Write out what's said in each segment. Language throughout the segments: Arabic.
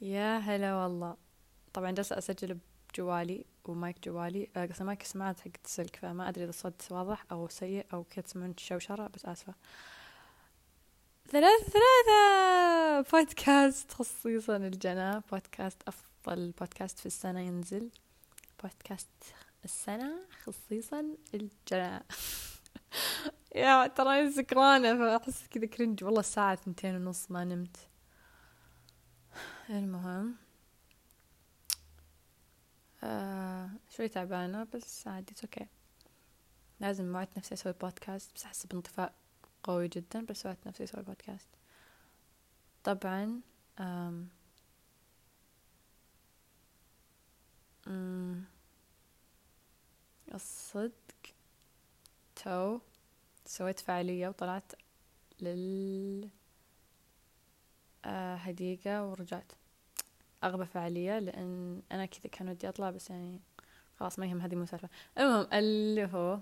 يا هلا والله. طبعا جالسة أسجل بجوالي ومايك جوالي. آه، قصدي مايك السماعات حق السلك فما أدري إذا الصوت واضح أو سيء أو كذا تسمعون الشوشرة بس آسفة. ثلاثة ثلاثة! بودكاست خصيصا الجنة. بودكاست أفضل بودكاست في السنة ينزل. بودكاست السنة خصيصا الجنة. يا ترى سكرانة فأحس كذا كرنج والله الساعة ثنتين ونص ما نمت. المهم آه شوي تعبانة بس عادي okay لازم وعدت نفسي أسوي بودكاست بس أحس بانطفاء قوي جدا بس وعدت نفسي أسوي بودكاست طبعا آم الصدق تو سويت فعالية وطلعت لل هديقة ورجعت. أغبى فعالية لأن أنا كذا كان ودي أطلع بس يعني خلاص ما يهم هذه مو سالفة. المهم اللي هو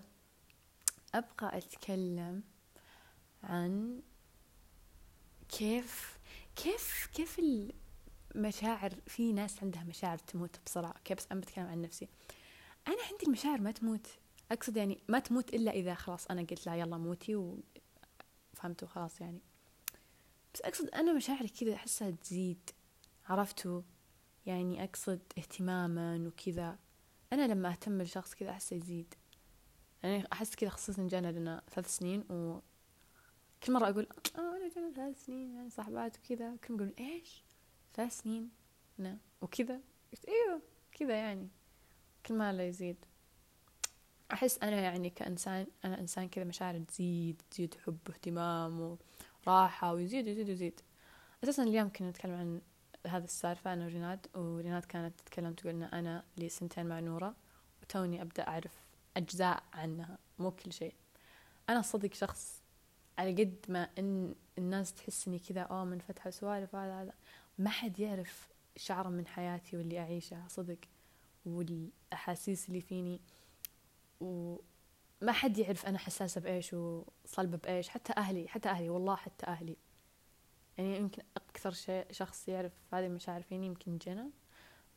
أبغى أتكلم عن كيف كيف كيف المشاعر في ناس عندها مشاعر تموت بسرعة. أوكي بس أنا بتكلم عن نفسي. أنا عندي المشاعر ما تموت. أقصد يعني ما تموت إلا إذا خلاص أنا قلت لها يلا موتي وفهمتوا خلاص يعني. بس أقصد أنا مشاعري كذا أحسها تزيد عرفتوا يعني أقصد اهتماما وكذا. أنا لما أهتم لشخص كذا أحسه يزيد. يعني أحس كذا خصوصا جانا لنا ثلاث سنين و كل مرة أقول آه أنا جانا ثلاث سنين يعني صاحبات وكذا. كل يقولون إيش؟ ثلاث سنين؟ نا وكذا. أيوه كذا يعني. كل ما لا يزيد. أحس أنا يعني كإنسان أنا إنسان كذا مشاعر تزيد تزيد حب واهتمام وراحة ويزيد ويزيد ويزيد. أساسا اليوم كنا نتكلم عن هذا السالفة أنا وريناد وريناد كانت تتكلم تقول إن أنا لي سنتين مع نورة وتوني أبدأ أعرف أجزاء عنها مو كل شيء. أنا صدق شخص على قد ما إن الناس تحس إني كذا أوه منفتحة سوالف هذا هذا. ما حد يعرف شعرة من حياتي واللي أعيشها صدق. والأحاسيس اللي فيني وما حد يعرف أنا حساسة بإيش وصلبة بإيش حتى أهلي حتى أهلي والله حتى أهلي. يعني يمكن أكثر شيء شخص يعرف هذه المشاعر فيني يمكن جنى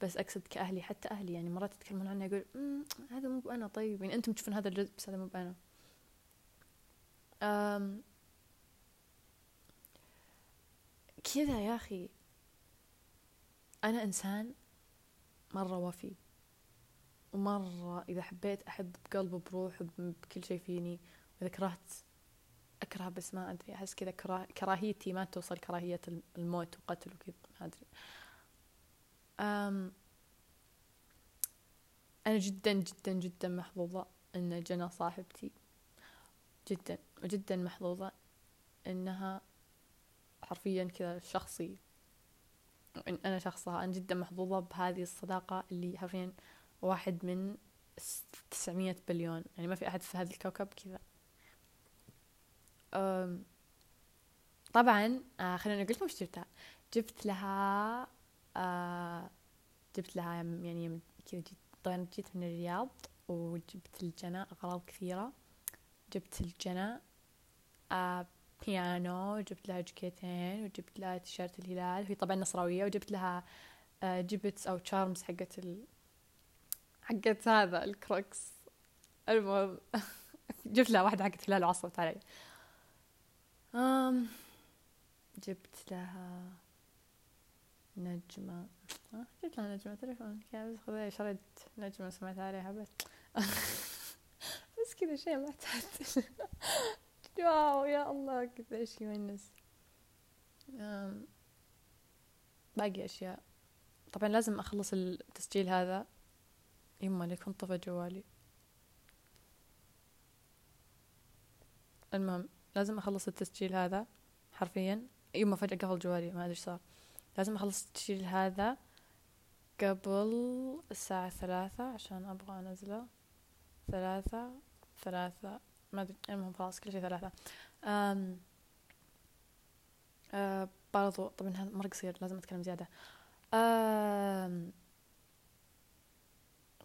بس أقصد كأهلي حتى أهلي. يعني مرات يتكلمون عني يقول هذا مو بأنا طيب. يعني أنتم تشوفون هذا الجزء بس هذا مو بأنا. أم كذا يا أخي. أنا إنسان مرة وفي ومرة إذا حبيت أحب بقلب بروح بكل شيء فيني وإذا كرهت أكره بس ما أدري أحس كذا كراهيتي ما توصل كراهية الموت وقتل وكذا ما أدري. أم أنا جدا جدا جدا محظوظة إن جنى صاحبتي جدا وجدا محظوظة إنها حرفيا كذا شخصي. أنا شخصها أنا جدا محظوظة بهذه الصداقة اللي حرفيا واحد من تسعمية بليون. يعني ما في أحد في هذا الكوكب كذا. طبعا آه خليني أقول لكم جبتها. جبت لها آه جبت لها يعني كذا جيت طبعا جيت من الرياض وجبت لجنى أغراض كثيرة. جبت لجنى آه بيانو جبت لها جاكيتين وجبت لها تيشيرت الهلال. هي طبعا نصراوية. وجبت لها آه جبت أو charms حقت حقت هذا الكروكس. المهم جبت لها واحدة حقت هلال وعصبت علي. جبت لها نجمة. أه جبت لها نجمة تليفون بس شريت نجمة سمعت عليها بس. بس كذا شيء معتاد واو يا الله كذا إيش يونس. باقي أشياء. طبعا لازم أخلص التسجيل هذا. يما ليكون طفى جوالي. المهم لازم أخلص التسجيل هذا حرفيا. يما فجأة قفل جوالي ما إيش صار. لازم أخلص التسجيل هذا قبل الساعة ثلاثة عشان أبغى أنزله. ثلاثة ثلاثة ما أدري المهم خلاص كل شيء ثلاثة. أم أه برضو طبعا هذا مرة قصير لازم أتكلم زيادة. أم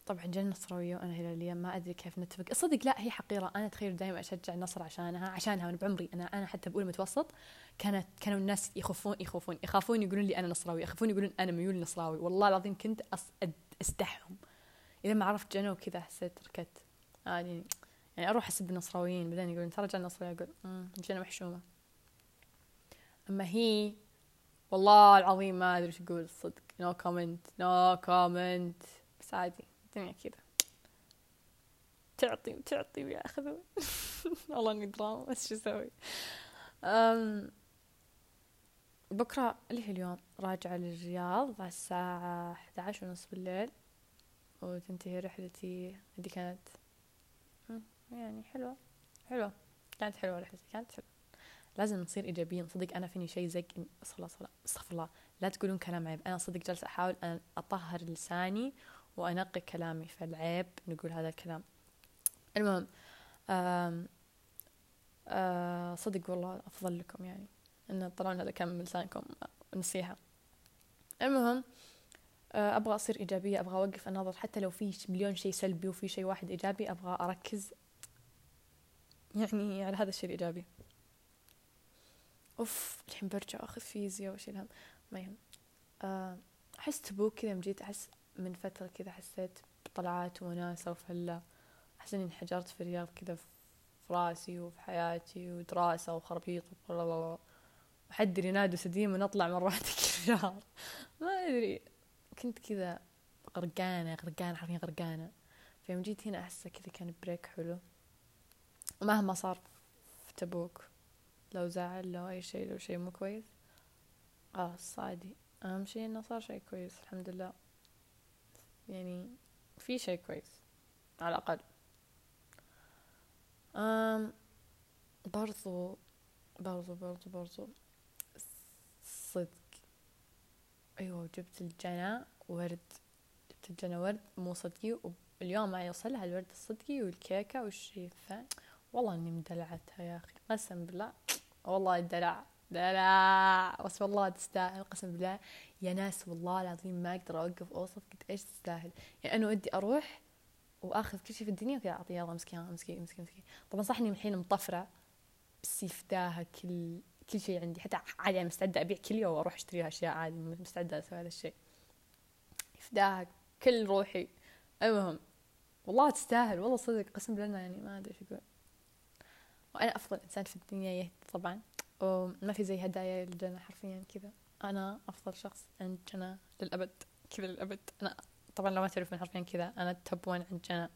طبعا جنة نصراوية وأنا هلالية ما أدري كيف نتفق. صدق لا هي حقيرة. أنا تخيل دائما أشجع النصر عشانها عشانها وأنا بعمري. أنا أنا حتى بأولى متوسط كانت كانوا الناس يخافون يخافون يخافون يقولون لي أنا نصراوي يخافون يقولون أنا ميول نصراوي. والله العظيم كنت أستحهم. إذا ما عرفت جنة وكذا حسيت ركت يعني يعني أروح أسب النصراويين بعدين يقولون ترى جنة نصراوية أقول جنة محشومة. أما هي والله العظيم ما أدري إيش أقول. الصدق no comment no comment بس عادي. الدنيا كذا. تعطي وتعطي وياخذ والله إني دراما بس شو أسوي. بكرة اللي هي اليوم راجعة للرياض على الساعة 11 ونص بالليل. وتنتهي رحلتي اللي كانت. يعني حلوة. حلوة. كانت حلوة رحلتي كانت حلوة. لازم نصير إيجابيين. صدق أنا فيني شيء زق صلى عليه استغفر الله. لا تقولون كلام عيب. أنا صدق جالسة أحاول أن أطهر لساني وأنقي كلامي. فالعيب نقول هذا الكلام. المهم آم آم صدق والله أفضل لكم يعني. إن تطلعون هذا كلام من لسانكم نصيحة. المهم أبغى أصير إيجابية أبغى أوقف اناظر حتى لو في مليون شيء سلبي وفي شيء واحد إيجابي أبغى أركز يعني على هذا الشيء الإيجابي. أوف الحين برجع أخذ فيزياء وش الهم ما يهم. آه، أحس تبوك كذا مجيت أحس من فترة كذا حسيت بطلعات وناسة وفلة أحس إني انحجرت في الرياض كذا في رأسي وفي حياتي ودراسة وخربيط وحد ينادوا سديم ونطلع كل شهر ما أدري. كنت كذا غرقانة غرقانة حرفيا غرقانة. فيوم جيت هنا أحس كذا كان بريك حلو. ومهما صار في تبوك لو زعل لو أي شيء لو شيء مو كويس خلاص عادي. أهم شيء إنه صار شيء كويس الحمد لله. يعني في شيء كويس على الأقل. أم برضو برضو برضو برضو. صدق. أيوة جبت الجنى ورد جبت الجنى ورد مو صدقي واليوم ما يوصلها الورد الصدقي والكيكة والشي الثاني والله إني مدلعتها يا أخي قسم بالله. والله الدلع دلع بس والله تستاهل قسم بالله. يا ناس والله العظيم ما أقدر أوقف أوصف قد إيش تستاهل؟ يعني أنا ودي أروح وأخذ كل شيء في الدنيا وكذا أعطيه يلا مسكين مسكين مسكين مسكين. طبعا صح اني الحين مطفرة بس يفداها كل كل شيء عندي. حتى عادي أنا مستعدة أبيع كل يوم وأروح اشتريها اشياء عادي مستعدة أسوي هذا الشيء يفداها كل روحي. المهم والله تستاهل والله صدق قسم بالله يعني ما أدري إيش أقول. وأنا أفضل إنسان في الدنيا يهدي طبعا. وما في زي هدايا للجنة حرفيا كذا. أنا أفضل شخص عند جنى للأبد كذا للأبد. أنا طبعا لو ما تعرفون حرفيا كذا أنا التوب وين عند جنى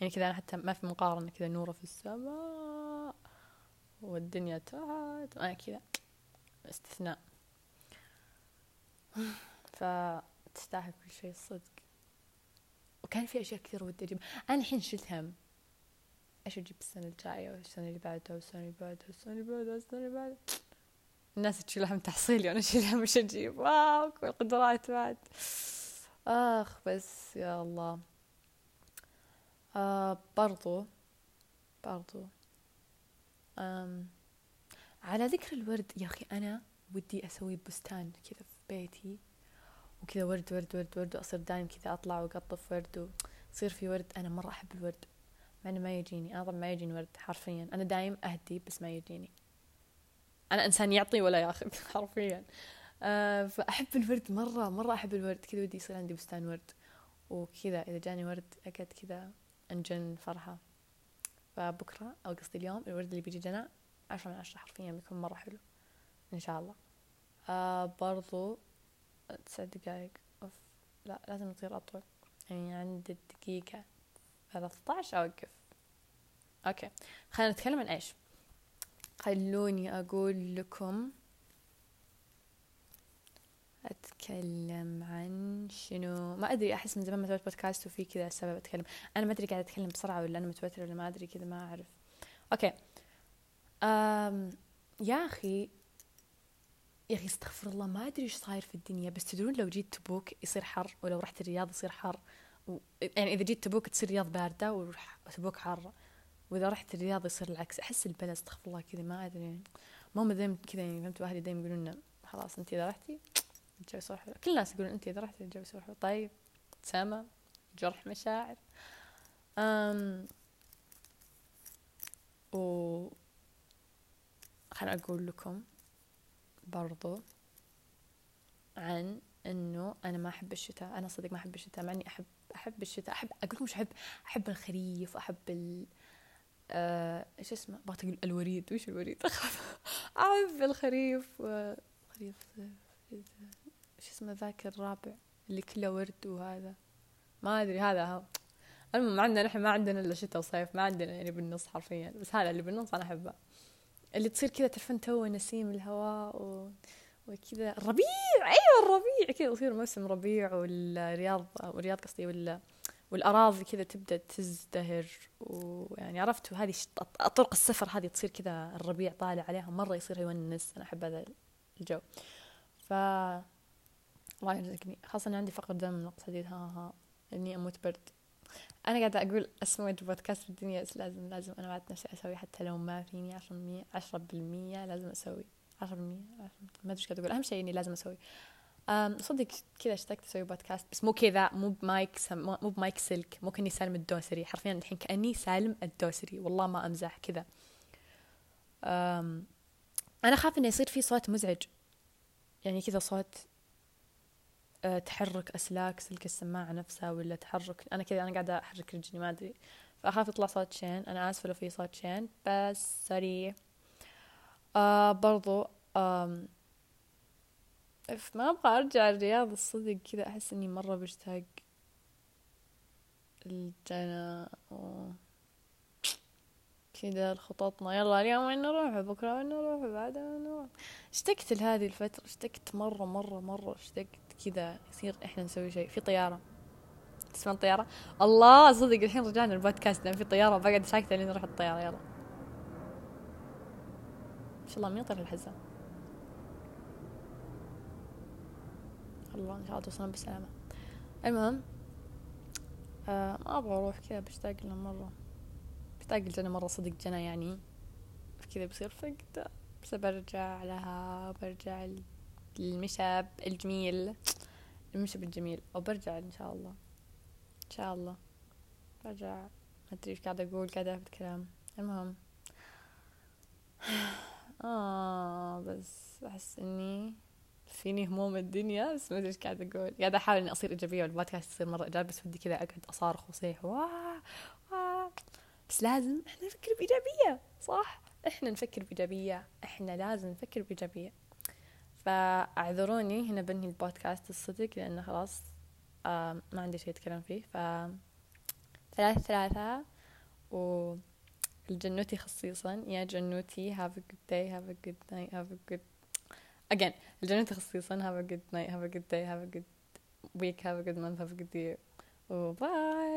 يعني كذا أنا حتى ما في مقارنة كذا نورة في السماء والدنيا تحت أنا كذا استثناء. فتستاهل كل شيء الصدق وكان في أشياء كثير ودي أجيب أنا الحين شلت هم. إيش أجيب السنة الجاية والسنة اللي بعدها والسنة اللي بعدها والسنة اللي بعدها والسنة اللي بعدها الناس تشيل هم تحصيلي وأنا أشيل هم وش أجيب. واو القدرات بعد. آخ بس يا الله. آه برضو برضو. آم على ذكر الورد يا أخي أنا ودي أسوي بستان كذا في بيتي وكذا ورد ورد ورد ورد وأصير دايم كذا أطلع وأقطف ورد ويصير في ورد. أنا مرة أحب الورد. مع انه ما يجيني. أنا طبعا ما يجيني ورد حرفيا. أنا دايم أهدي بس ما يجيني. أنا إنسان يعطي ولا ياخذ حرفيا. أه فأحب الورد مرة مرة أحب الورد. كذا ودي يصير عندي بستان ورد. وكذا إذا جاني ورد أقعد كذا أنجن فرحة. فبكرة أو قصدي اليوم الورد اللي بيجي جنا عشرة من عشرة حرفيا. بيكون مرة حلو. إن شاء الله. آه برضو تسع دقايق. أوف. لا لازم يصير أطول. يعني عند الدقيقة ثلاثة عشر. أوقف. okay. خلينا نتكلم عن إيش؟ خلوني أقول لكم أتكلم عن شنو؟ ما أدري أحس من زمان ما سويت بودكاست وفي كذا سبب أتكلم. أنا ما أدري قاعدة أتكلم بسرعة ولا أنا متوترة ولا ما أدري كذا ما أعرف. okay. أم يا أخي يا أخي استغفر الله ما أدري إيش صاير في الدنيا بس تدرون لو جيت تبوك يصير حر ولو رحت الرياض يصير حر و... يعني إذا جيت تبوك تصير رياض باردة وتبوك حارة. وإذا رحت الرياض يصير العكس. أحس البلد استغفر الله كذا ما يعني ماما دايما كذا يعني فهمت أهلي دايما يقولون لنا خلاص أنت إذا رحتي الجو يصير حلو كل الناس يقولون أنت إذا رحتي الجو يصير حلو طيب سما جرح مشاعر. أم و خليني أقول لكم برضو عن إنه أنا ما أحب الشتاء. أنا صدق ما أحب الشتاء مع إني أحب أحب الشتاء. أحب أقول لكم أحب؟ أحب الخريف واحب ال آه، اسمه؟ بغيت أقول الوريد وش الوريد احب الخريف خريف إيش اسمه ذاك الرابع؟ اللي كله ورد وهذا. ما أدري هذا هو المهم عندنا نحن ما عندنا إلا شتاء وصيف. ما عندنا يعني بالنص حرفيا. بس هذا اللي بالنص أنا أحبه. اللي تصير كذا تعرفون تو نسيم الهواء و... وكذا. الربيع! أيوه الربيع. كذا يصير موسم ربيع والرياض والرياض قصدي ولا والأراضي كذا تبدأ تزدهر ويعني عرفتوا هذه طرق السفر هذه تصير كذا الربيع طالع عليها مرة يصير يونس أنا أحب هذا الجو. ف الله يرزقني. خاصة أنا عندي فقر دم نقص حديد ها ها إني أموت برد. أنا قاعدة أقول أسوأ بودكاست في الدنيا بس لازم لازم أنا وعدت نفسي أسوي حتى لو ما فيني عشرة بالمية عشرة بالمية لازم أسوي. عشرة بالمية ما أدري إيش قاعدة أقول. أهم شيء إني لازم أسوي. صدق كذا اشتقت أسوي بودكاست بس مو كذا مو بمايك مو بمايك سلك مو كأني سالم الدوسري. حرفيا الحين كأني سالم الدوسري. والله ما أمزح كذا. أنا خاف إنه يصير في صوت مزعج. يعني كذا صوت أه، تحرك أسلاك سلك السماعة نفسها ولا تحرك أنا كذا أنا قاعدة أحرك رجلي ما أدري. فاخاف يطلع صوت شين. أنا آسفة لو في صوت شين بس سوري. آه برضو آم ما أبغى أرجع الرياض الصدق كذا أحس إني مرة بشتاق الجنة و كذا خططنا. يلا اليوم وين نروح؟ بكرة وين نروح؟ بعد وين نروح؟ اشتقت لهذه الفترة اشتقت مرة مرة مرة اشتقت كذا يصير إحنا نسوي شيء. في طيارة. تسمع الطيارة؟ الله صدق الحين رجعنا البودكاست لأن في طيارة بقعد ساكتة لين نروح الطيارة. يلا. إن شاء الله مين يطير الحزام. الله ان شاء الله توصلون بالسلامة المهم آه ما أبغى أروح كذا بشتاق لها مرة. بشتاق الجنة مرة صدق جنة يعني. كذا بصير فقدة بس برجع لها برجع للمشاب الجميل. المشب الجميل. وبرجع إن شاء الله. إن شاء الله. برجع. ما أدري إيش قاعدة أقول قاعدة اهبط كلام. المهم. آه بس أحس إني فيني هموم الدنيا بس ما أدري إيش قاعدة أقول. قاعدة أحاول إني أصير إيجابية والبودكاست يصير مرة إيجابي بس ودي كذا أقعد أصارخ واصيح واه واه بس لازم إحنا نفكر بإيجابية صح؟ إحنا نفكر بإيجابية إحنا لازم نفكر بإيجابية. فاعذروني هنا بنهي البودكاست الصدق لأنه خلاص آه ما عندي شيء أتكلم فيه. ف ثلاثة ثلاثة و الجنوتي خصيصا. يا جنوتي have a good day have a good night have a good again الجنوتي خصيصا have a good night have a good day have a good week have a good month have a good year وباي